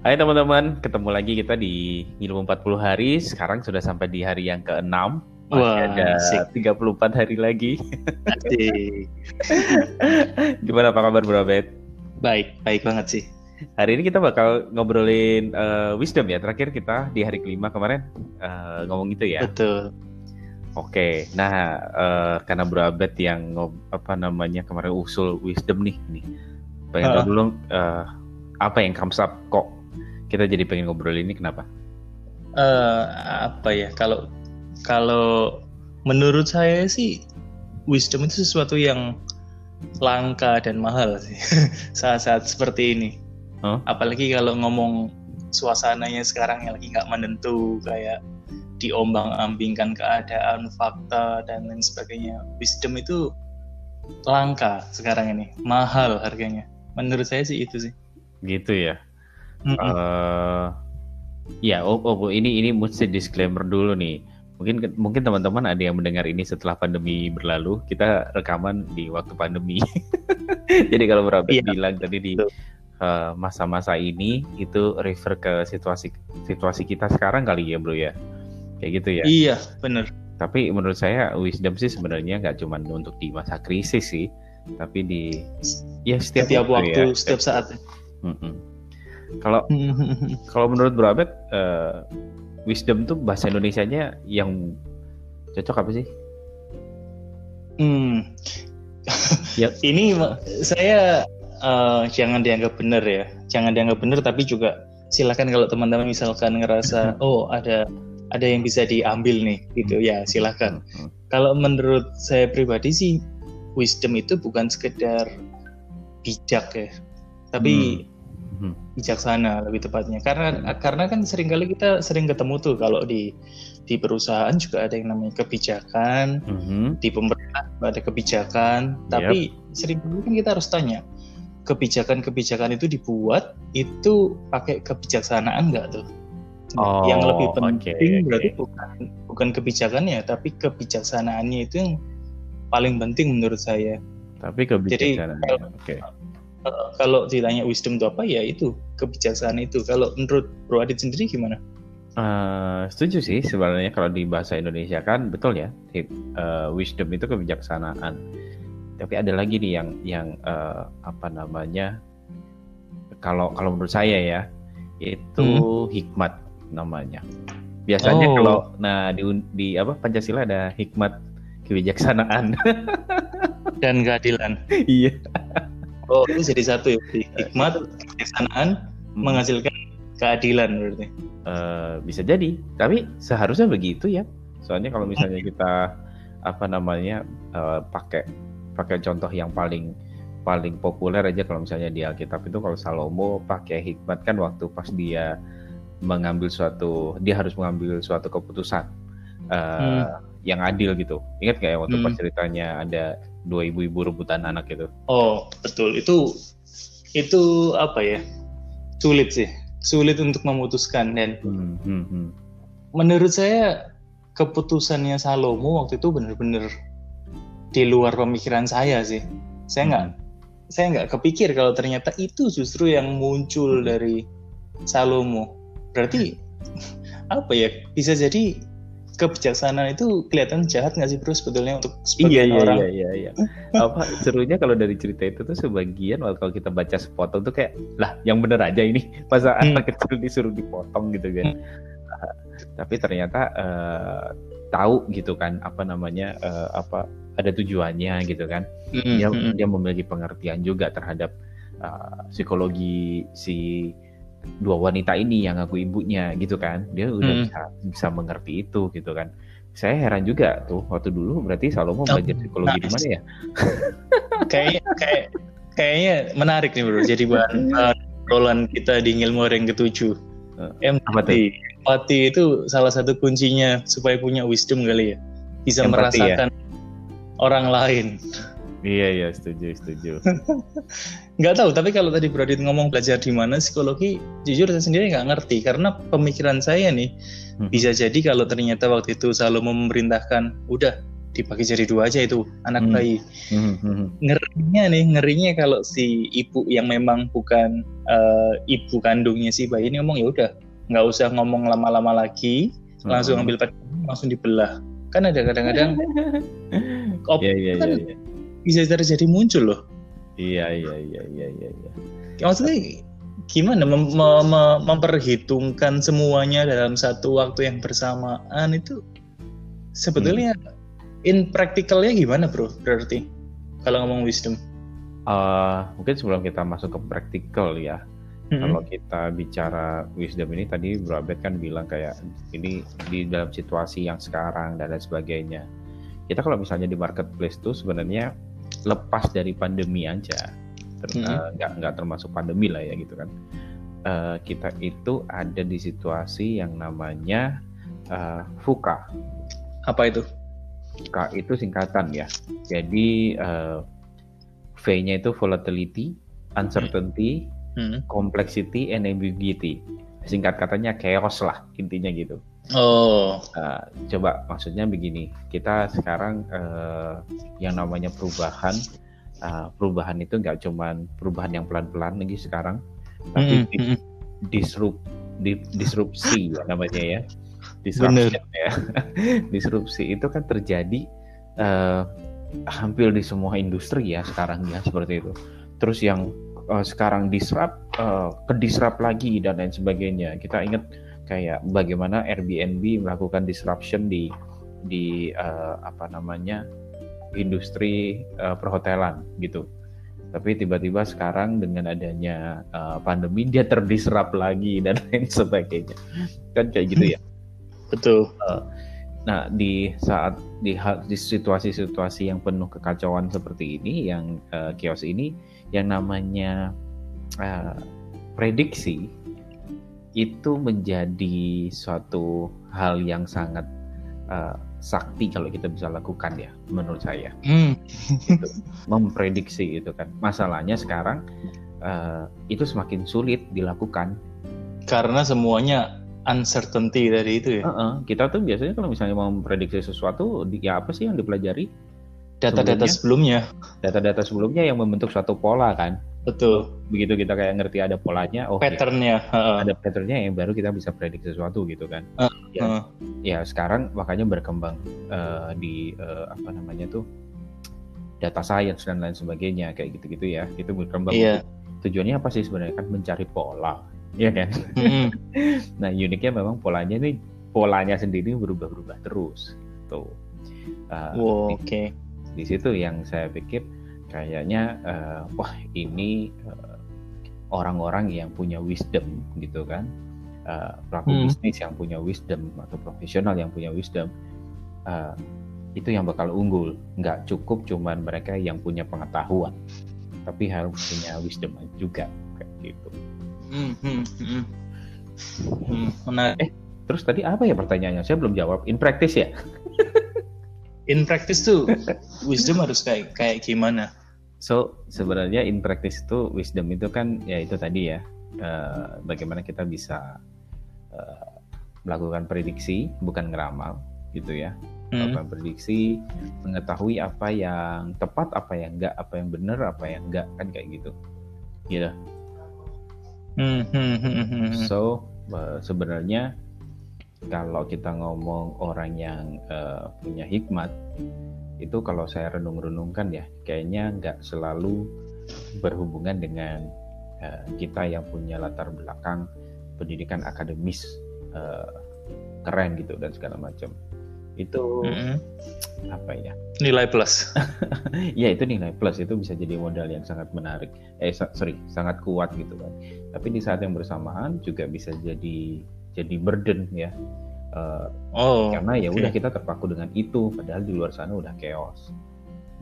Hai teman-teman, ketemu lagi kita di Ilmu 40 Hari. Sekarang sudah sampai di hari yang ke-6. Masih Wah, ada asik. 34 hari lagi. Asik. Gimana apa kabar Bro Abed? Baik, baik banget sih. Hari ini kita bakal ngobrolin eh, wisdom ya. Terakhir kita di hari kelima kemarin eh, ngomong gitu ya. Betul. Oke, nah eh, karena Bro Abed yang apa namanya kemarin usul wisdom nih, nih. Pengen tahu dulu eh, apa yang comes up kok kita jadi pengen ngobrol ini kenapa? Eh, apa ya? Kalau kalau menurut saya sih wisdom itu sesuatu yang langka dan mahal sih saat-saat seperti ini. Oh. Apalagi kalau ngomong suasananya sekarang yang lagi nggak menentu kayak diombang-ambingkan keadaan, fakta dan lain sebagainya. Wisdom itu langka sekarang ini, mahal harganya. Menurut saya sih itu sih. Gitu ya. Mm-mm. eh ya, oh, oh, ini ini mesti disclaimer dulu nih. Mungkin mungkin teman-teman ada yang mendengar ini setelah pandemi berlalu. Kita rekaman di waktu pandemi. Jadi kalau Abed Iya. bilang tadi di eh, masa-masa ini itu refer ke situasi situasi kita sekarang kali ya, Bro ya. Kayak gitu ya. Iya, bener. Tapi menurut saya wisdom sih sebenarnya nggak cuma untuk di masa krisis sih, tapi di ya setiap, Setiap waktu waktu, ya. setiap saat. Mm-mm. Kalau kalau menurut Bro Abed, eh, wisdom tuh bahasa Indonesianya yang cocok apa sih? Hmm. Ya. Ini saya eh, jangan dianggap benar ya, jangan dianggap benar, tapi juga silakan kalau teman-teman misalkan ngerasa oh ada ada yang bisa diambil nih, gitu ya silakan. Kalau menurut saya pribadi sih wisdom itu bukan sekedar bijak ya, tapi Hmm. Bijaksana lebih tepatnya. Karena karena kan sering kali kita sering ketemu tuh kalau di di perusahaan juga ada yang namanya kebijakan, Mhm. di pemerintah ada kebijakan, tapi sering kali kan kita harus tanya kebijakan-kebijakan itu dibuat itu pakai kebijaksanaan nggak tuh? Oh, yang lebih penting oke. berarti bukan bukan kebijakannya, tapi kebijaksanaannya itu yang paling penting menurut saya. Tapi kebijaksanaan. Oke. Eh, kalau ditanya wisdom itu apa ya itu kebijaksanaan itu. Kalau menurut Bro Adit sendiri gimana? Eh, setuju sih sebenarnya kalau di bahasa Indonesia kan betul ya. eh, wisdom itu kebijaksanaan. Tapi ada lagi nih yang yang eh, apa namanya? Kalau kalau menurut saya ya itu hikmat namanya. Biasanya Oh. kalau nah di di apa Pancasila ada hikmat kebijaksanaan. Dan keadilan. Iya. Oh itu jadi satu ya. berarti. Hikmat, kebijaksanaan menghasilkan keadilan berarti. Eh, bisa jadi tapi seharusnya begitu ya soalnya kalau misalnya kita apa namanya eh, pakai pakai contoh yang paling paling populer aja kalau misalnya di Alkitab itu kalau Salomo pakai hikmat kan waktu pas dia mengambil suatu dia harus mengambil suatu keputusan eh, yang adil gitu ingat nggak ya waktu pas Hmm. ceritanya ada dua ibu-ibu rebutan anak gitu Oh betul. Itu itu apa ya? Sulit sih. Sulit untuk memutuskan dan Hmm, hmm, hmm. menurut saya keputusannya Salomo waktu itu benar-benar di luar pemikiran saya sih. Saya nggak saya nggak kepikir kalau ternyata itu justru yang muncul dari Salomo. Berarti apa ya? Bisa jadi kebijaksanaan itu kelihatan jahat nggak sih bro sebetulnya untuk Iya sebagian iya orang iya iya iya. Apa serunya kalau dari cerita itu tuh sebagian kalau kita baca sepotong tuh kayak lah yang bener aja ini masa Hmm. anak kecil disuruh dipotong gitu kan. Ah, tapi ternyata eh, tahu gitu kan apa namanya eh, apa ada tujuannya gitu kan. Mm, Dia mm, mm. dia memiliki pengertian juga terhadap eh, psikologi si dua wanita ini yang aku ibunya gitu kan. Dia udah Hmm. bisa bisa mengerti itu gitu kan. Saya heran juga tuh waktu dulu berarti Salomo belajar psikologi di nice. mana ya? kayaknya kayak kayaknya menarik nih bro jadi bahan bahan obrolan kita di ngilmu yang ketujuh Eh, empati empati itu salah satu kuncinya supaya punya wisdom kali ya bisa Empati ya? merasakan orang lain Iya iya setuju setuju. nggak tahu tapi kalau tadi Bro Adit ngomong belajar di mana psikologi jujur saya sendiri nggak ngerti karena pemikiran saya nih Hmm. bisa jadi kalau ternyata waktu itu Salomo memerintahkan udah dibagi jadi dua aja itu anak Hmm. bayi. Hmm, hmm, hmm. Ngerinya nih, ngerinya kalau si ibu yang memang bukan eh, ibu kandungnya si bayi ini ngomong ya udah nggak usah ngomong lama-lama lagi, langsung Hmm. ambil pad langsung dibelah. Kan ada kadang-kadang op- Iya iya kan iya iya. Bisa terjadi muncul loh. Iya iya iya iya iya. iya. Maksudnya gimana mem- mem- mem- memperhitungkan semuanya dalam satu waktu yang bersamaan itu sebetulnya in practicalnya gimana bro berarti kalau ngomong wisdom Eh, mungkin sebelum kita masuk ke praktikal ya, Mm-mm. kalau kita bicara wisdom ini tadi Bro Abed kan bilang kayak ini di dalam situasi yang sekarang dan lain sebagainya. Kita kalau misalnya di marketplace tuh sebenarnya lepas dari pandemi aja, Mhm. eh, nggak nggak termasuk pandemi lah ya gitu kan. Eh, kita itu ada di situasi yang namanya eh, VUCA. apa itu K itu singkatan ya. Jadi eh, V-nya itu volatility, uncertainty, Hmm. complexity, and ambiguity. Singkat katanya chaos lah intinya gitu. Oh Eh, coba maksudnya begini, kita sekarang eh, yang namanya perubahan, eh, perubahan itu nggak cuman perubahan yang pelan-pelan lagi sekarang, tapi Mm-mm, di- mm-mm. disrupt, di- disrupsi ya namanya ya, disruption ya, disrupsi itu kan terjadi eh, hampir di semua industri ya sekarang ya seperti itu. Terus yang eh, sekarang disrupt, eh, ke disrupt lagi dan lain sebagainya. Kita ingat kayak bagaimana Airbnb melakukan disruption di di eh, apa namanya industri eh, perhotelan gitu. Tapi tiba-tiba sekarang dengan adanya eh, pandemi dia terdisrupt lagi dan lain sebagainya. Kan kayak gitu ya. betul Nah, di saat di, di situasi-situasi yang penuh kekacauan seperti ini, yang eh, chaos ini, yang namanya eh, prediksi itu menjadi suatu hal yang sangat eh, sakti kalau kita bisa lakukan ya, menurut saya. Hmm. Gitu. Memprediksi itu kan. Masalahnya sekarang eh, itu semakin sulit dilakukan karena semuanya uncertainty dari itu ya Heeh, kita tuh biasanya kalau misalnya mau memprediksi sesuatu, di- ya apa sih yang dipelajari? data-data sebelumnya Data-data sebelumnya yang membentuk suatu pola kan. Betul Begitu kita kayak ngerti ada polanya, oh ya, patternnya heeh. ada patternnya yang baru kita bisa prediksi sesuatu gitu kan. ya. Heeh. Ya sekarang makanya berkembang eh, di eh, apa namanya tuh data science dan lain sebagainya kayak gitu-gitu ya. Itu berkembang. Iya. Tujuannya apa sih sebenarnya kan mencari pola, ya kan? Mm-mm. Nah, uniknya memang polanya nih polanya sendiri berubah-ubah terus. Tuh. Uh, Wow, oke di situ yang saya pikir kayaknya uh, wah ini uh, orang-orang yang punya wisdom gitu kan. Uh, pelaku Hmm. bisnis yang punya wisdom atau profesional yang punya wisdom uh, itu yang bakal unggul. Nggak cukup cuman mereka yang punya pengetahuan, tapi harus punya wisdom juga kayak gitu. Hmm, hmm, hmm. Hmm, menarik. Terus tadi apa ya pertanyaannya? Saya belum jawab. In practice ya? In practice tuh wisdom harus kayak kayak gimana? So sebenarnya in practice itu wisdom itu kan ya itu tadi ya eh, bagaimana kita bisa eh, melakukan prediksi bukan ngeramal gitu ya Hmm. melakukan prediksi mengetahui apa yang tepat apa yang enggak apa yang benar apa yang enggak kan kayak gitu gitu Hmm, hmm, hmm, hmm, hmm. so eh, sebenarnya kalau kita ngomong orang yang eh, punya hikmat itu kalau saya renung-renungkan ya kayaknya nggak selalu berhubungan dengan eh, kita yang punya latar belakang pendidikan akademis eh, keren gitu dan segala macam. Itu Hmm, apa ya? Nilai plus. ya itu nilai plus. Itu bisa jadi modal yang sangat menarik. Eh sorry sangat kuat gitu kan. Tapi di saat yang bersamaan juga bisa jadi jadi burden ya Eh, Oh. karena ya udah kita terpaku dengan itu padahal di luar sana udah chaos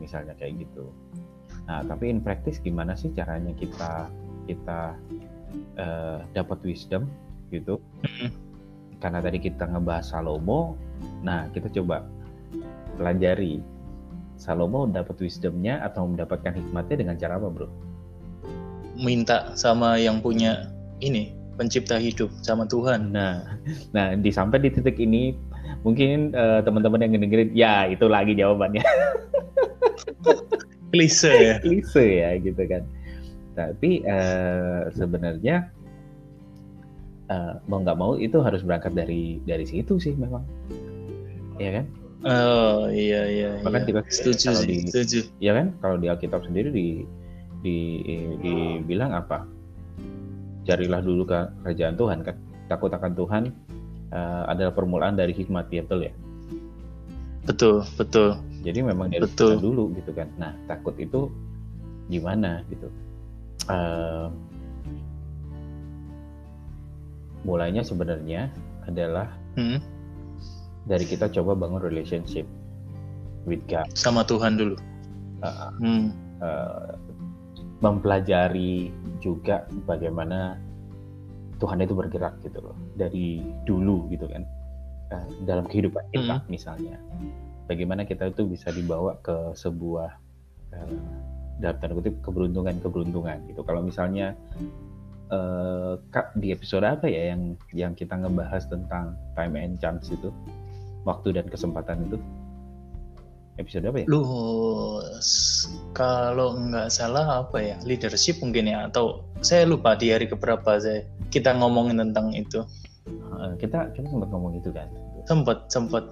misalnya kayak gitu nah tapi in practice gimana sih caranya kita kita eh, dapat wisdom gitu Mm-mm. karena tadi kita ngebahas Salomo nah kita coba pelajari Salomo dapat wisdomnya atau mendapatkan hikmatnya dengan cara apa bro? minta sama yang punya ini pencipta hidup sama Tuhan. Nah, nah di sampai di titik ini mungkin uh, teman-teman yang ngedengerin ya itu lagi jawabannya. Klise ya. Klise ya gitu kan. Tapi uh, sebenarnya uh, mau nggak mau itu harus berangkat dari dari situ sih memang. Ya kan? Oh iya iya bahkan iya. kita setuju sih di, setuju. ya kan? Kalau di Alkitab sendiri di di dibilang apa carilah dulu ke kerajaan Tuhan kan? Takut akan Tuhan uh, adalah permulaan dari hikmat ya betul ya? Betul betul. Jadi memang dari betul. dulu gitu kan? Nah takut itu gimana gitu? Uh, mulainya sebenarnya adalah hmm? dari kita coba bangun relationship with God. Sama Tuhan dulu. Uh, hmm. uh, mempelajari juga bagaimana Tuhan itu bergerak gitu loh dari dulu gitu kan uh, dalam kehidupan kita hmm. misalnya. Bagaimana kita itu bisa dibawa ke sebuah uh, dalam tanda kutip keberuntungan keberuntungan gitu. Kalau misalnya uh, kak di episode apa ya yang yang kita ngebahas tentang time and chance itu? Waktu dan kesempatan itu? Episode apa ya? Kalau nggak salah apa ya leadership mungkin ya atau saya lupa di hari keberapa saya kita ngomongin tentang itu. kita kita sempat ngomong itu kan. Sempat sempat.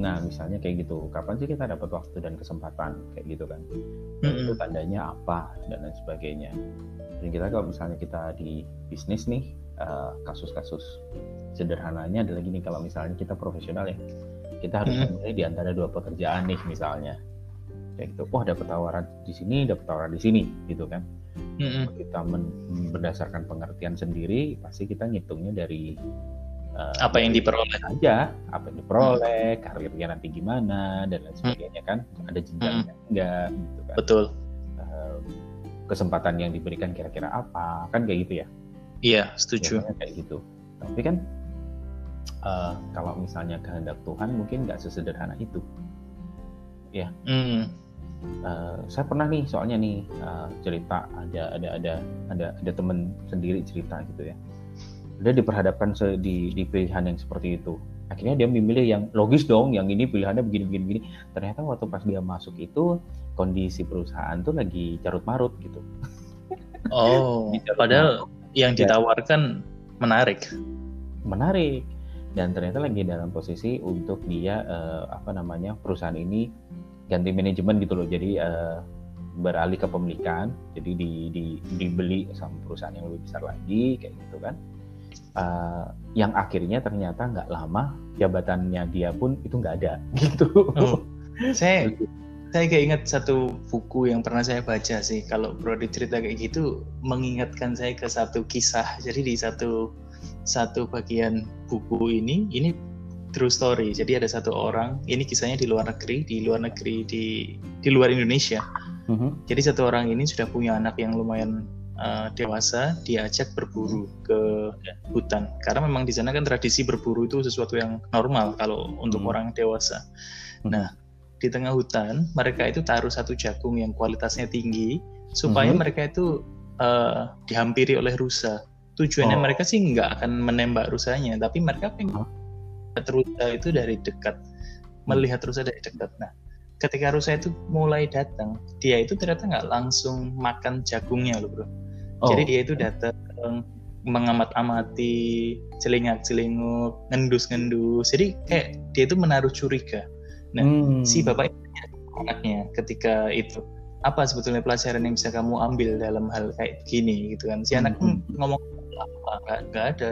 Nah misalnya kayak gitu, kapan sih kita dapat waktu dan kesempatan kayak gitu kan? Mm -hmm. Itu tandanya apa dan lain sebagainya. Dan kita kalau misalnya kita di bisnis nih kasus-kasus uh, sederhananya adalah gini kalau misalnya kita profesional ya kita harus hmm. memilih di antara dua pekerjaan nih misalnya kayak gitu. Wah dapat tawaran di sini dapat tawaran di sini gitu kan. Hmm. kita men berdasarkan pengertian sendiri pasti kita ngitungnya dari uh, apa yang diperoleh. aja. Apa yang diperoleh hmm. karirnya nanti gimana dan lain sebagainya kan. Ada jenjangnya hmm. enggak gitu kan. Betul. Uh, kesempatan yang diberikan kira-kira apa kan kayak gitu ya. Iya setuju. Biasanya kayak gitu. Tapi kan uh, kalau misalnya kehendak Tuhan mungkin nggak sesederhana itu ya mm. uh, saya pernah nih soalnya nih uh, cerita ada ada ada ada ada temen sendiri cerita gitu ya dia diperhadapkan di, di pilihan yang seperti itu akhirnya dia memilih yang logis dong yang ini pilihannya begini begini begini ternyata waktu pas dia masuk itu kondisi perusahaan tuh lagi carut marut gitu oh padahal marut. yang ya. ditawarkan ya. menarik menarik dan ternyata lagi dalam posisi untuk dia uh, apa namanya perusahaan ini ganti manajemen gitu loh. Jadi uh, beralih ke pemilikan. Jadi di, di, dibeli sama perusahaan yang lebih besar lagi kayak gitu kan. Uh, yang akhirnya ternyata nggak lama jabatannya dia pun itu nggak ada gitu. Oh, saya saya kayak ingat satu buku yang pernah saya baca sih. Kalau bro cerita kayak gitu mengingatkan saya ke satu kisah. Jadi di satu satu bagian buku ini ini true story. Jadi ada satu orang, ini kisahnya di luar negeri, di luar negeri di di luar Indonesia. Uh-huh. Jadi satu orang ini sudah punya anak yang lumayan uh, dewasa, diajak berburu ke hutan. Karena memang di sana kan tradisi berburu itu sesuatu yang normal kalau untuk uh-huh. orang dewasa. Uh-huh. Nah, di tengah hutan mereka itu taruh satu jagung yang kualitasnya tinggi supaya uh-huh. mereka itu uh, dihampiri oleh rusa tujuannya oh. mereka sih nggak akan menembak rusanya tapi mereka pengen melihat rusa itu dari dekat melihat rusa dari dekat nah ketika rusa itu mulai datang dia itu ternyata nggak langsung makan jagungnya loh bro oh. jadi dia itu datang mengamat-amati celingak-celinguk ngendus-ngendus jadi kayak dia itu menaruh curiga nah hmm. si bapak anaknya ketika itu apa sebetulnya pelajaran yang bisa kamu ambil dalam hal kayak gini gitu kan si anak hmm. ngomong apa nggak ada.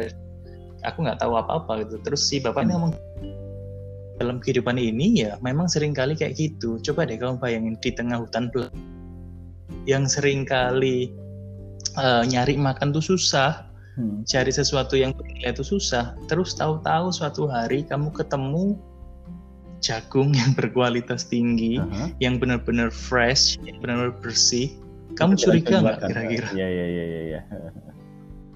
Aku nggak tahu apa apa gitu. Terus si bapaknya ngomong dalam kehidupan ini ya memang sering kali kayak gitu. Coba deh kamu bayangin di tengah hutan yang sering kali uh, nyari makan tuh susah. Hmm. cari sesuatu yang itu susah. Terus tahu-tahu suatu hari kamu ketemu jagung yang berkualitas tinggi uh -huh. yang benar-benar fresh yang benar-benar bersih. Kamu curiga nggak kira-kira? Iya iya iya iya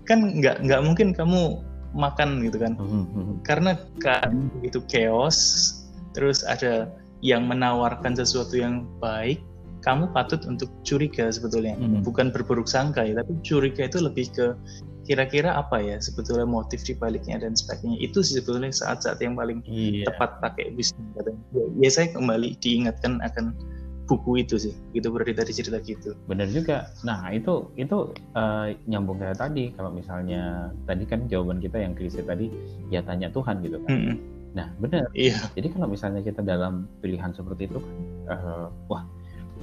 kan nggak nggak mungkin kamu makan gitu kan hmm, hmm, hmm. karena kan itu chaos terus ada yang menawarkan sesuatu yang baik kamu patut untuk curiga sebetulnya Mhm. bukan berburuk sangka ya tapi curiga itu lebih ke kira-kira apa ya sebetulnya motif di baliknya dan sebagainya itu sih sebetulnya saat-saat yang paling Iya. tepat pakai wisdom. Ya, ya saya kembali diingatkan akan buku itu sih gitu berarti tadi cerita gitu Bener juga. Nah itu itu eh, nyambung kayak tadi. Kalau misalnya tadi kan jawaban kita yang klise tadi ya tanya Tuhan gitu kan. Mm-mm. Nah bener. iya Jadi kalau misalnya kita dalam pilihan seperti itu kan, eh, wah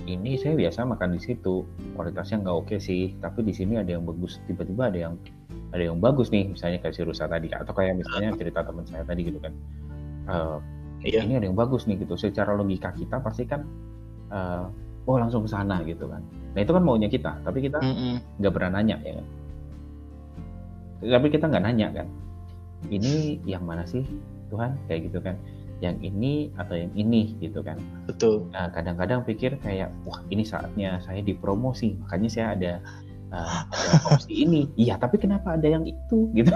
ini saya biasa makan di situ kualitasnya nggak oke sih, tapi di sini ada yang bagus. Tiba-tiba ada yang ada yang bagus nih, misalnya kayak si Rusa tadi, atau kayak misalnya cerita teman saya tadi gitu kan. Eh, iya ini ada yang bagus nih gitu. Secara logika kita pasti kan, eh, oh langsung ke sana gitu kan. Nah itu kan maunya kita, tapi kita nggak pernah nanya ya kan. Tapi kita nggak nanya kan. Ini yang mana sih Tuhan kayak gitu kan? Yang ini atau yang ini gitu kan? betul Nah, kadang-kadang pikir kayak wah ini saatnya saya dipromosi, makanya saya ada uh, opsi ini. Iya, tapi kenapa ada yang itu gitu?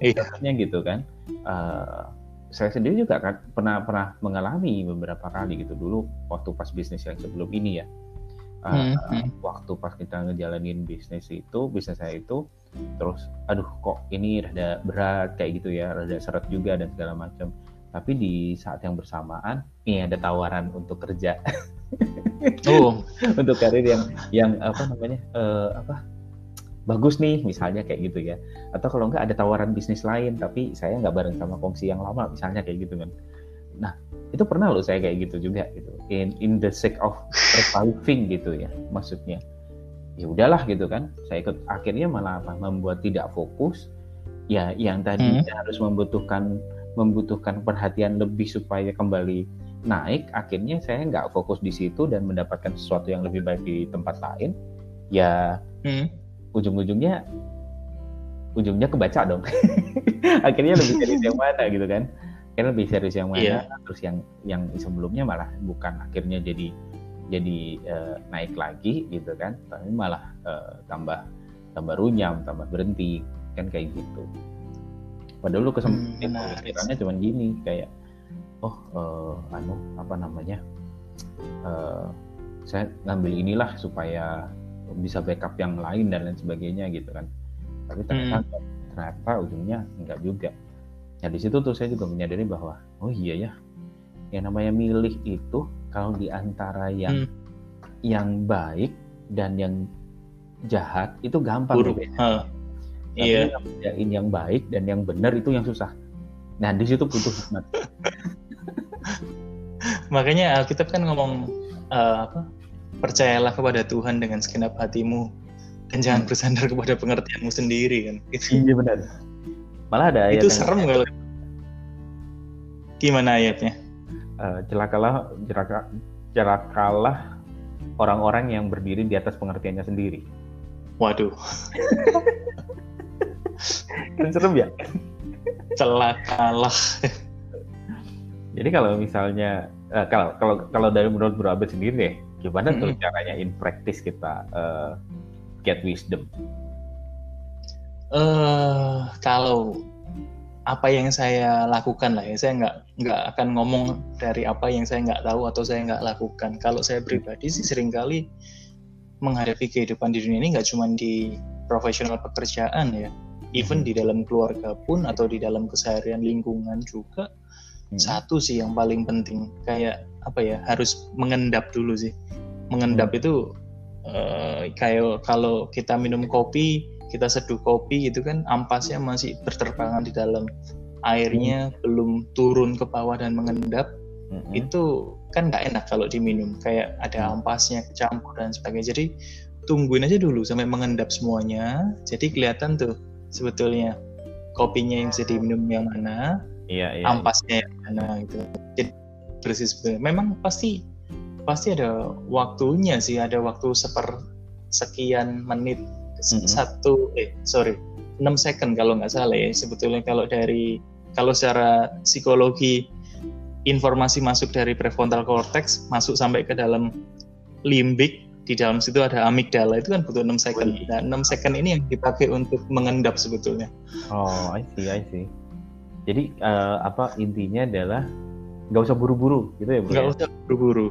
Iya. Gitu kan. Uh, saya sendiri juga kan pernah pernah mengalami beberapa kali gitu dulu waktu pas bisnis yang sebelum ini ya. Uh, Hmm, waktu pas kita ngejalanin bisnis itu, bisnis saya itu terus aduh kok ini rada berat kayak gitu ya, rada seret juga dan segala macam. Tapi di saat yang bersamaan, ini ada tawaran untuk kerja oh untuk karir yang yang apa namanya eh, apa bagus nih misalnya kayak gitu ya. Atau kalau enggak ada tawaran bisnis lain tapi saya nggak bareng sama kongsi yang lama misalnya kayak gitu kan. Nah itu pernah loh saya kayak gitu juga gitu. In in the sake of surviving gitu ya maksudnya. Ya udahlah gitu kan saya ikut. Akhirnya malah apa membuat tidak fokus. Ya yang tadinya harus membutuhkan membutuhkan perhatian lebih supaya kembali naik akhirnya saya nggak fokus di situ dan mendapatkan sesuatu yang lebih baik di tempat lain ya Hmm. Ujung-ujungnya ujungnya kebaca dong akhirnya lebih serius yang mana gitu kan akhirnya lebih serius yang mana Iya. terus yang yang sebelumnya malah bukan akhirnya jadi jadi eh, naik lagi gitu kan tapi malah eh, tambah tambah runyam tambah berhenti kan kayak gitu padahal lu Hmm, kesempatan menarik. pemikirannya cuman gini kayak oh eh, anu apa namanya eh, saya ngambil inilah supaya bisa backup yang lain dan lain sebagainya gitu kan. Tapi ternyata ternyata ujungnya enggak juga. Nah di situ tuh saya juga menyadari bahwa oh iya ya yang namanya milih itu kalau di antara yang Hmm. yang baik dan yang jahat itu gampang buruk. bedain. Hah. Tapi iya. yang yang baik dan yang benar itu yang susah. Nah di situ butuh hikmat. Makanya Alkitab kan ngomong eh, apa percayalah kepada Tuhan dengan segenap hatimu dan jangan Hmm. bersandar kepada pengertianmu sendiri kan itu iya benar malah ada ayat itu serem kalau gimana ayatnya Eh, celakalah celaka, celakalah orang-orang yang berdiri di atas pengertiannya sendiri. waduh Kan serem ya? celakalah Jadi kalau misalnya eh, kalau kalau kalau dari menurut Bro Abed sendiri deh, gimana tuh Mm-mm. caranya in practice kita eh, get wisdom? eh kalau apa yang saya lakukan lah ya saya nggak nggak akan ngomong dari apa yang saya nggak tahu atau saya nggak lakukan kalau saya pribadi sih sering kali menghadapi kehidupan di dunia ini nggak cuma di profesional pekerjaan ya even di dalam keluarga pun atau di dalam keseharian lingkungan juga Hmm. satu sih yang paling penting. Kayak apa ya harus mengendap dulu sih. Mengendap itu eh, kayak kalau kita minum kopi kita seduh kopi gitu kan ampasnya masih berterbangan di dalam. Airnya belum turun ke bawah dan mengendap Mm-mm. itu kan nggak enak kalau diminum. Kayak ada ampasnya kecampur dan sebagainya. Jadi tungguin aja dulu sampai mengendap semuanya. Jadi kelihatan tuh sebetulnya kopinya yang bisa diminum yang mana Iya, iya. ampasnya yang mana gitu jadi sebenarnya memang pasti pasti ada waktunya sih ada waktu seper sekian menit s- Mhm. satu eh sorry 6 second kalau nggak salah ya sebetulnya kalau dari kalau secara psikologi informasi masuk dari prefrontal cortex masuk sampai ke dalam limbik di dalam situ ada amigdala itu kan butuh 6 second. Nah, 6 second ini yang dipakai untuk mengendap sebetulnya. Oh, I see, I see. Jadi eh, apa intinya adalah nggak usah buru-buru gitu ya, Bro? Nggak ya? usah buru-buru.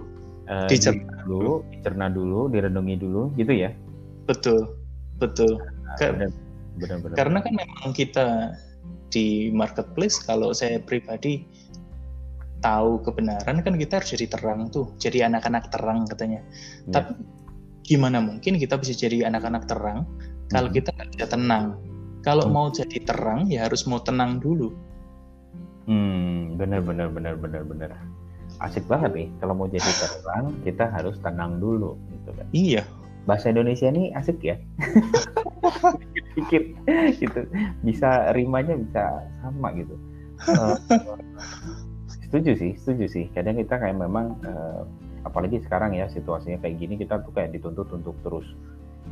uh, Dicerna dulu, dicerna dulu, direnungi dulu, gitu ya? betul betul Nah, Ke- benar, benar, benar. karena kan memang kita di marketplace kalau saya pribadi tahu kebenaran kan kita harus jadi terang tuh jadi anak-anak terang katanya Ya. tapi gimana mungkin kita bisa jadi anak-anak terang kalau Mhm. kita nggak bisa tenang kalau Hmm. mau jadi terang ya harus mau tenang dulu Hmm, benar, benar, benar, benar, benar. Asik banget nih. Kalau mau jadi terang, kita harus tenang dulu, gitu kan. iya Bahasa Indonesia ini asik ya. Pikir gitu. Bisa rimanya bisa sama gitu. Eh, setuju sih, setuju sih. Kadang kita kayak memang eh, apalagi sekarang ya situasinya kayak gini kita tuh kayak dituntut untuk terus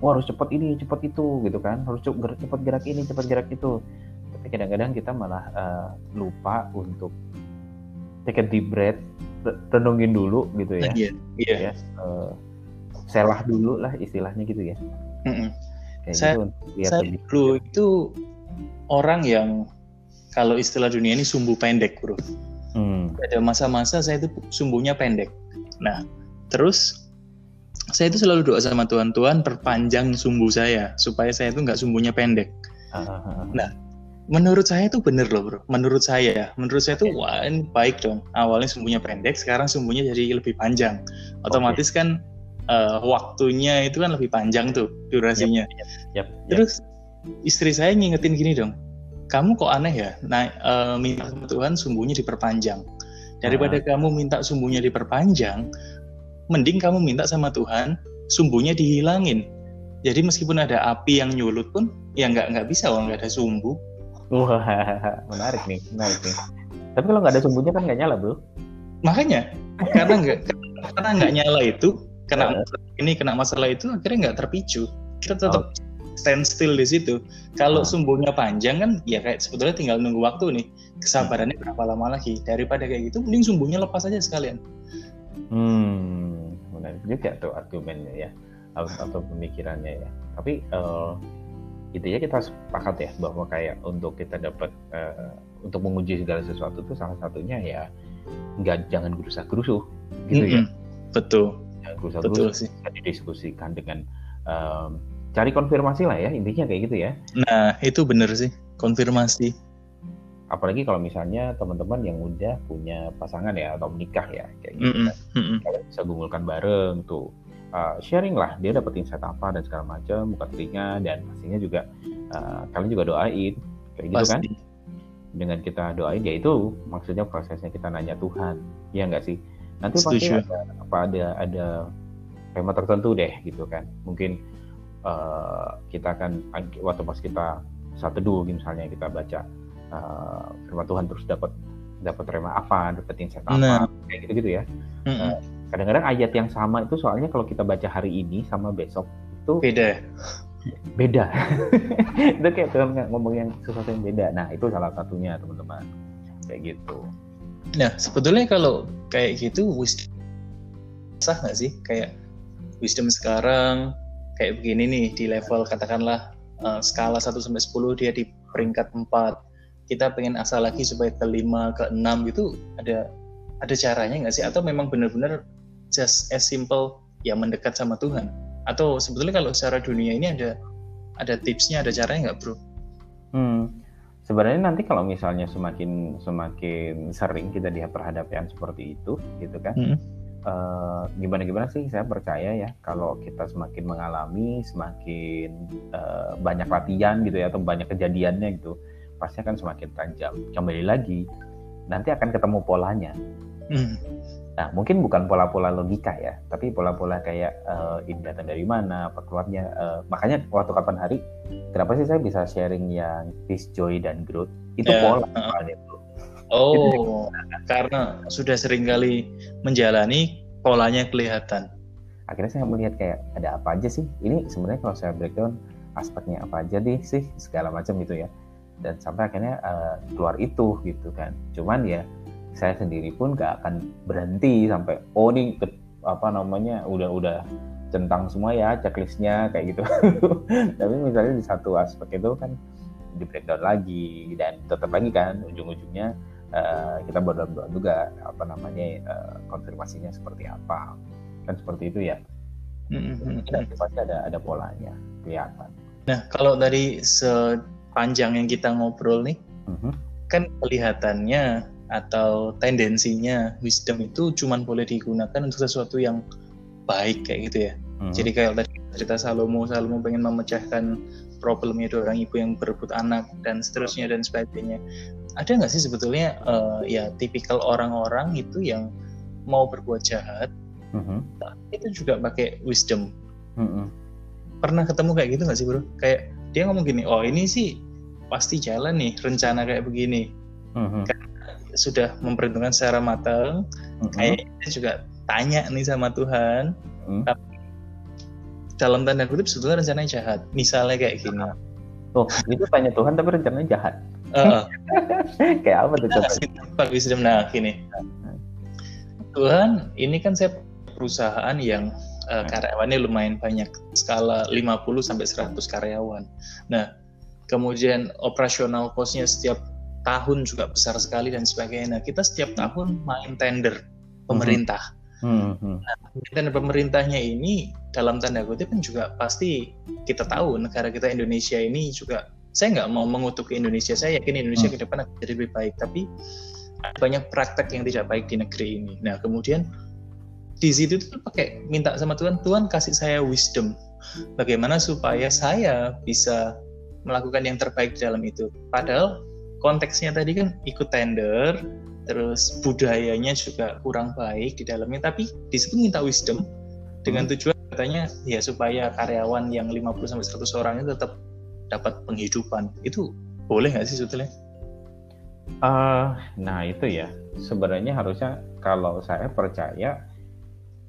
Wah harus cepat ini, cepat itu gitu kan. Harus cepat gerak ini, cepat gerak itu. Tapi kadang-kadang kita malah eh, lupa untuk take a deep breath, re- renungin dulu gitu ya. iya iya Ya, eh, selah dulu lah istilahnya gitu ya. Mm-mm. Kayak Saya- gitu saya dulu itu orang yang kalau istilah dunia ini sumbu pendek bro Hmm. ada masa-masa saya itu sumbunya pendek. Nah, terus saya itu selalu doa sama Tuhan, Tuhan perpanjang sumbu saya supaya saya itu nggak sumbunya pendek. Ah, ah, ah. Menurut saya itu bener loh bro. Menurut saya ya, menurut saya itu wah ini baik dong. Awalnya sumbunya pendek, sekarang sumbunya jadi lebih panjang. Otomatis kan eh, waktunya itu kan lebih panjang tuh durasinya. Yap, yap. Terus istri saya ngingetin gini dong, kamu kok aneh ya? Nah, eh, minta sama Tuhan sumbunya diperpanjang. Daripada kamu minta sumbunya diperpanjang, mending kamu minta sama Tuhan sumbunya dihilangin. Jadi meskipun ada api yang nyulut pun, ya nggak nggak bisa kalau nggak ada sumbu. Wah, menarik nih, menarik nih. Tapi kalau nggak ada sumbunya kan nggak nyala, bro. Makanya karena nggak karena nggak nyala itu, kena masalah ini kena masalah itu akhirnya nggak terpicu. Kita tetap stand still di situ. Kalau Oh. sumbunya panjang kan, ya kayak sebetulnya tinggal nunggu waktu nih. Kesabarannya berapa lama lagi? Daripada kayak gitu, mending sumbunya lepas aja sekalian. Hmm, menarik juga tuh argumennya ya, atau, atau pemikirannya ya. Tapi eh itu ya kita sepakat ya bahwa kayak untuk kita dapat eh, untuk menguji segala sesuatu itu salah satunya ya nggak jangan gerusa gerusuh gitu ya. Mm-mm. Betul, Jangan gerusa betul gerusuh sih. bisa didiskusikan dengan em, cari konfirmasi lah ya intinya kayak gitu ya. Nah, itu bener sih, konfirmasi. Apalagi kalau misalnya teman-teman yang udah punya pasangan ya atau menikah ya kayak gitu. Mm-mm, kan. mm-mm. kalian bisa gumulkan bareng tuh Uh, sharing lah dia dapat insight apa dan segala macam buka telinga dan pastinya juga uh, kalian juga doain kayak gitu kan Pasti. dengan kita doain ya itu maksudnya prosesnya kita nanya Tuhan ya nggak sih nanti pasti Setuju. ada apa ada ada tema tertentu deh gitu kan mungkin uh, kita akan waktu pas kita saat teduh misalnya kita baca uh, firman Tuhan terus dapat dapat tema apa dapat insight apa Nah. kayak gitu gitu ya Mm-mm. Kadang-kadang ayat yang sama itu soalnya kalau kita baca hari ini sama besok itu Beda. beda itu kayak Tuhan ngomong yang sesuatu yang beda nah itu salah satunya teman-teman kayak gitu Nah, sebetulnya kalau kayak gitu wisdom sah nggak sih? Kayak wisdom sekarang kayak begini nih di level katakanlah eh, skala 1 sampai 10 dia di peringkat 4. Kita pengen asal lagi supaya ke 5, ke 6 gitu ada ada caranya nggak sih atau memang benar-benar just as simple ya mendekat sama Tuhan? Atau sebetulnya kalau secara dunia ini ada ada tipsnya, ada caranya nggak, Bro? Hmm, sebenarnya nanti kalau misalnya semakin semakin sering kita diperhadapkan seperti itu, gitu kan? Hmm. eh, gimana-gimana sih? Saya percaya ya kalau kita semakin mengalami, semakin eh, banyak latihan gitu ya, atau banyak kejadiannya gitu, pasti akan semakin tajam. Kembali lagi, nanti akan ketemu polanya. Hmm. Nah, mungkin bukan pola-pola logika ya, tapi pola-pola kayak eh, ini datang dari mana, apa keluarnya. eh, makanya waktu kapan hari, kenapa sih saya bisa sharing yang peace, joy, dan growth? Itu Ya, pola soalnya, bro. Oh, karena sudah sering kali menjalani polanya kelihatan. Akhirnya saya melihat kayak ada apa aja sih? Ini sebenarnya kalau saya breakdown aspeknya apa aja deh sih segala macam gitu ya. Dan sampai akhirnya eh, keluar itu gitu kan. Cuman ya saya sendiri pun gak akan berhenti sampai oh ini ke- apa namanya udah udah centang semua ya checklistnya kayak gitu. Tapi misalnya di satu aspek itu kan di breakdown lagi dan tetap lagi kan ujung-ujungnya eh, kita berdoa juga apa namanya eh, konfirmasinya seperti apa kan seperti itu ya dan pasti ada ada polanya kelihatan Nah, kalau dari sepanjang yang kita ngobrol nih, Mhm. kan kelihatannya atau tendensinya wisdom itu cuman boleh digunakan untuk sesuatu yang baik kayak gitu ya. Mhm. Jadi kayak tadi cerita Salomo, Salomo pengen memecahkan problemnya dua orang ibu yang berebut anak dan seterusnya dan sebagainya. Ada nggak sih sebetulnya eh, ya tipikal orang-orang itu yang mau berbuat jahat Mhm. itu juga pakai wisdom. Mhm. Pernah ketemu kayak gitu nggak sih bro? Kayak dia ngomong gini, oh ini sih pasti jalan nih rencana kayak begini. Mhm. Sudah memperhitungkan secara matang. Mhm. Kayaknya juga tanya nih sama Tuhan. Mhm. Dalam tanda kutip sebetulnya rencananya jahat. Misalnya kayak gini. Oh, itu tanya Tuhan tapi rencananya jahat. Kayak apa tuh? Pak Wisdom, nah gini. Tuhan, ini kan saya perusahaan yang eh, karyawannya lumayan banyak, skala 50 sampai 100 karyawan. Nah, kemudian operasional cost-nya setiap tahun juga besar sekali dan sebagainya. Nah, kita setiap tahun main tender pemerintah. Mhm. Dan pemerintahnya ini dalam tanda kutip kan juga pasti kita tahu negara kita Indonesia ini juga saya nggak mau mengutuk Indonesia saya yakin Indonesia Hmm. ke depan akan jadi lebih baik tapi ada banyak praktek yang tidak baik di negeri ini nah kemudian di situ tuh pakai minta sama Tuhan Tuhan kasih saya wisdom bagaimana supaya saya bisa melakukan yang terbaik di dalam itu padahal konteksnya tadi kan ikut tender terus budayanya juga kurang baik di dalamnya tapi di situ minta wisdom dengan tujuan katanya ya supaya karyawan yang 50 sampai 100 orang itu tetap dapat penghidupan. Itu boleh nggak sih sebetulnya? Eh, nah itu ya. Sebenarnya harusnya kalau saya percaya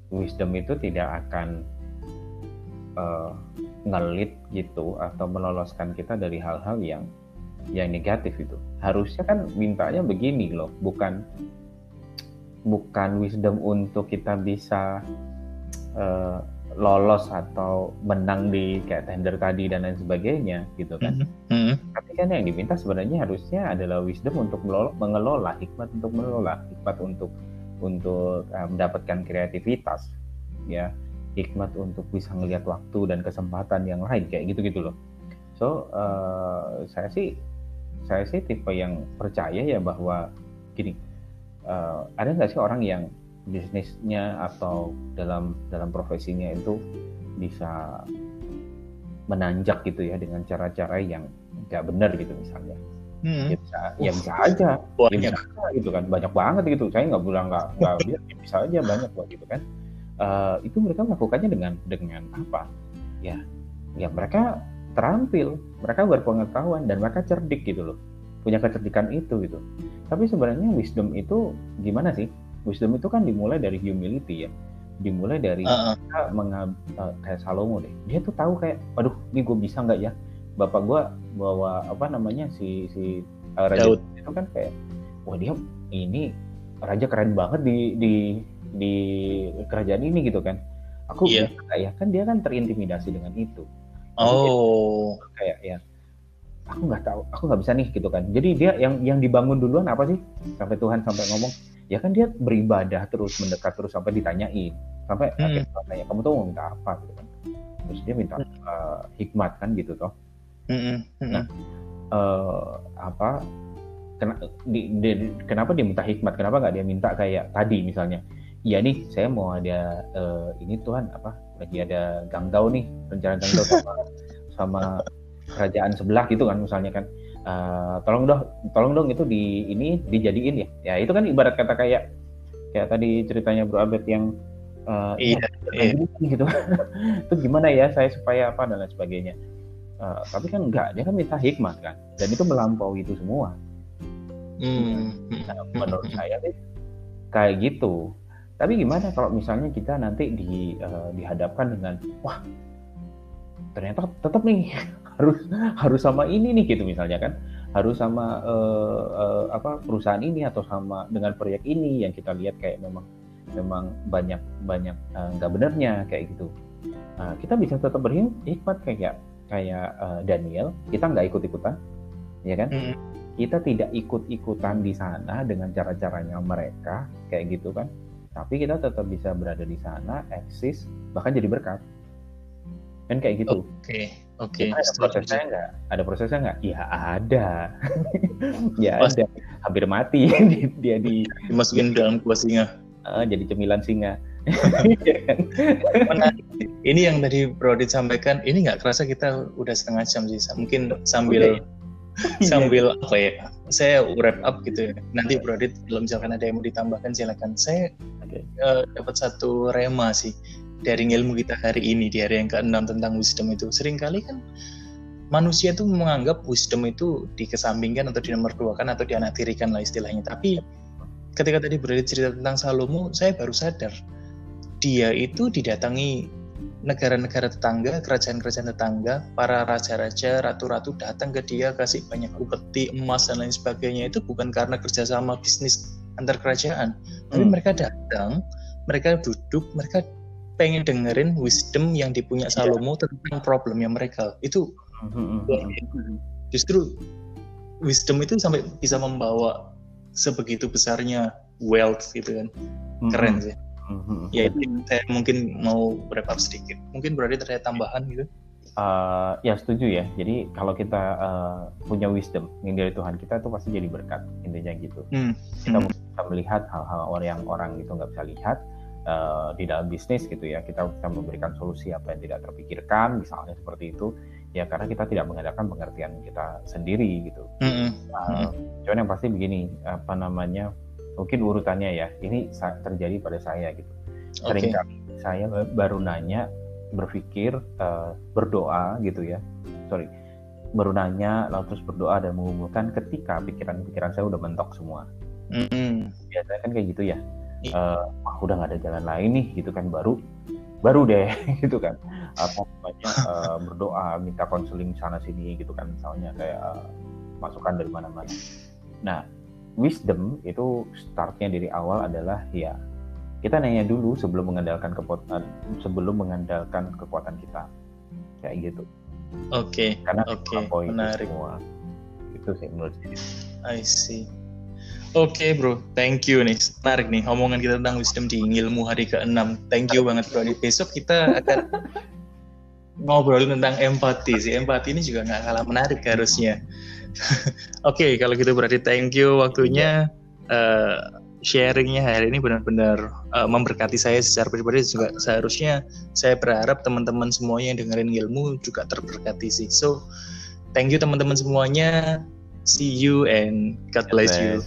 wisdom itu tidak akan eh, ngelit gitu atau meloloskan kita dari hal-hal yang yang negatif itu harusnya kan mintanya begini loh bukan bukan wisdom untuk kita bisa eh, lolos atau menang di kayak tender tadi dan lain sebagainya gitu kan Hmm. tapi kan yang diminta sebenarnya harusnya adalah wisdom untuk melolo- mengelola, hikmat untuk mengelola, hikmat untuk untuk eh, mendapatkan kreativitas, ya, hikmat untuk bisa melihat waktu dan kesempatan yang lain kayak gitu-gitu loh. So eh, saya sih saya sih tipe yang percaya ya bahwa gini, eh, ada nggak sih orang yang bisnisnya atau dalam dalam profesinya itu bisa menanjak gitu ya dengan cara-cara yang nggak benar gitu misalnya? Hmm. ya bisa ya bisa aja. Ya Banyak. bisa aja gitu kan banyak banget gitu. Saya nggak bilang nggak nggak bilang ya bisa aja banyak kok gitu kan. Eh, itu mereka melakukannya dengan dengan apa? Ya ya mereka terampil. Mereka berpengetahuan dan mereka cerdik gitu loh. Punya kecerdikan itu gitu. Tapi sebenarnya wisdom itu gimana sih? Wisdom itu kan dimulai dari humility ya. Dimulai dari Uh-uh. kita mengab, eh, kayak Salomo deh. Dia tuh tahu kayak aduh ini gue bisa nggak ya? Bapak gue bawa apa namanya si si eh, raja Daud. itu kan kayak wah dia ini raja keren banget di di di kerajaan ini gitu kan. Aku Iya. bisa ya? Kan dia kan terintimidasi dengan itu Oh. kayak ya aku nggak tahu aku nggak bisa nih gitu kan jadi dia yang yang dibangun duluan apa sih sampai Tuhan sampai ngomong ya kan dia beribadah terus mendekat terus sampai ditanyain sampai Hmm. akhirnya Tuhan tanya kamu tuh mau minta apa gitu kan terus dia minta Hmm. eh, hikmat kan gitu toh Mm-mm. Mm-mm. Nah, eh, apa kena- di- di- kenapa dia minta hikmat kenapa nggak dia minta kayak tadi misalnya iya nih saya mau ada eh, ini Tuhan apa lagi ada ganggau nih rencana ganggau sama sama kerajaan sebelah gitu kan misalnya kan. Eh, tolong dong tolong dong itu di ini dijadiin ya. Ya itu kan ibarat kata kayak kayak tadi ceritanya Bro Abed yang eh, Iya, "Ya, iya. gitu. Itu gimana ya saya supaya apa dan lain sebagainya. Eh, tapi kan enggak dia kan minta hikmat kan. Dan itu melampaui itu semua. Hmm. Nah, menurut saya sih kayak gitu tapi gimana kalau misalnya kita nanti di eh, dihadapkan dengan wah ternyata tetap nih harus harus sama ini nih gitu misalnya kan. Harus sama eh, eh, apa perusahaan ini atau sama dengan proyek ini yang kita lihat kayak memang memang banyak banyak nggak benernya kayak gitu. Nah, kita bisa tetap berhikmat kayak kayak eh, Daniel kita nggak ikut ikutan ya kan? Mm. kita tidak ikut ikutan di sana dengan cara caranya mereka kayak gitu kan tapi kita tetap bisa berada di sana, eksis, bahkan jadi berkat. Kan kayak gitu. Oke, okay. oke. Okay. Ada prosesnya nggak? Ada prosesnya nggak? Ya ada. ya ada. Hampir mati dia di dimasukin dalam kuah singa. Uh, jadi cemilan singa. Ini yang tadi Bro Dit sampaikan, ini nggak kerasa kita udah setengah jam sih. Mungkin sambil sambil apa ya? Saya wrap up gitu. Ya. Nanti Bro Dit, kalau misalkan ada yang mau ditambahkan silakan. Saya okay. uh, eh, dapat satu rema sih dari ilmu kita hari ini di hari yang ke-6 tentang wisdom itu. Seringkali kan manusia tuh menganggap wisdom itu dikesampingkan atau dinomor dua kan atau dianaktirikan lah istilahnya. Tapi ketika tadi berada cerita tentang Salomo, saya baru sadar dia itu didatangi negara-negara tetangga, kerajaan-kerajaan tetangga, para raja-raja, ratu-ratu datang ke dia kasih banyak upeti, emas dan lain sebagainya itu bukan karena kerjasama bisnis antar kerajaan, hmm. tapi mereka datang, mereka duduk, mereka pengen dengerin wisdom yang dipunya iya. Salomo yeah. tentang problemnya mereka itu mm-hmm. justru wisdom itu sampai bisa membawa sebegitu besarnya wealth gitu kan keren sih mm-hmm. ya itu saya mungkin mau berapa sedikit mungkin berarti terdapat tambahan gitu Uh, ya setuju ya. Jadi kalau kita uh, punya wisdom yang dari Tuhan kita itu pasti jadi berkat intinya gitu. Mm. Kita mm. bisa melihat hal-hal yang orang itu nggak bisa lihat uh, di dalam bisnis gitu ya kita bisa memberikan solusi apa yang tidak terpikirkan misalnya seperti itu ya karena kita tidak mengadakan pengertian kita sendiri gitu mm -hmm. uh, cuman yang pasti begini apa namanya mungkin urutannya ya ini terjadi pada saya gitu. Sering okay. saya baru nanya berpikir uh, berdoa gitu ya. Sorry. Baru nanya lalu terus berdoa dan mengumpulkan ketika pikiran-pikiran saya udah mentok semua. Mm -hmm. biasanya kan kayak gitu ya. Uh, udah nggak ada jalan lain nih gitu kan baru baru deh gitu kan. Apa namanya uh, berdoa minta konseling sana sini gitu kan misalnya kayak uh, masukan dari mana-mana. Nah wisdom itu startnya dari awal adalah ya kita nanya dulu sebelum mengandalkan kekuatan sebelum mengandalkan kekuatan kita kayak gitu oke okay. karena oke okay. menarik semua itu sih menurut saya I see Oke okay, bro, thank you nih. Menarik nih omongan kita tentang wisdom di ilmu hari ke-6. Thank you banget bro. Besok kita akan ngobrol tentang empati sih. Empati ini juga nggak kalah menarik harusnya. Oke, okay, kalau gitu berarti thank you waktunya. Uh, sharingnya hari ini benar-benar uh, memberkati saya secara pribadi juga seharusnya saya berharap teman-teman semuanya yang dengerin ilmu juga terberkati sih. So, thank you teman-teman semuanya. See you and God bless you.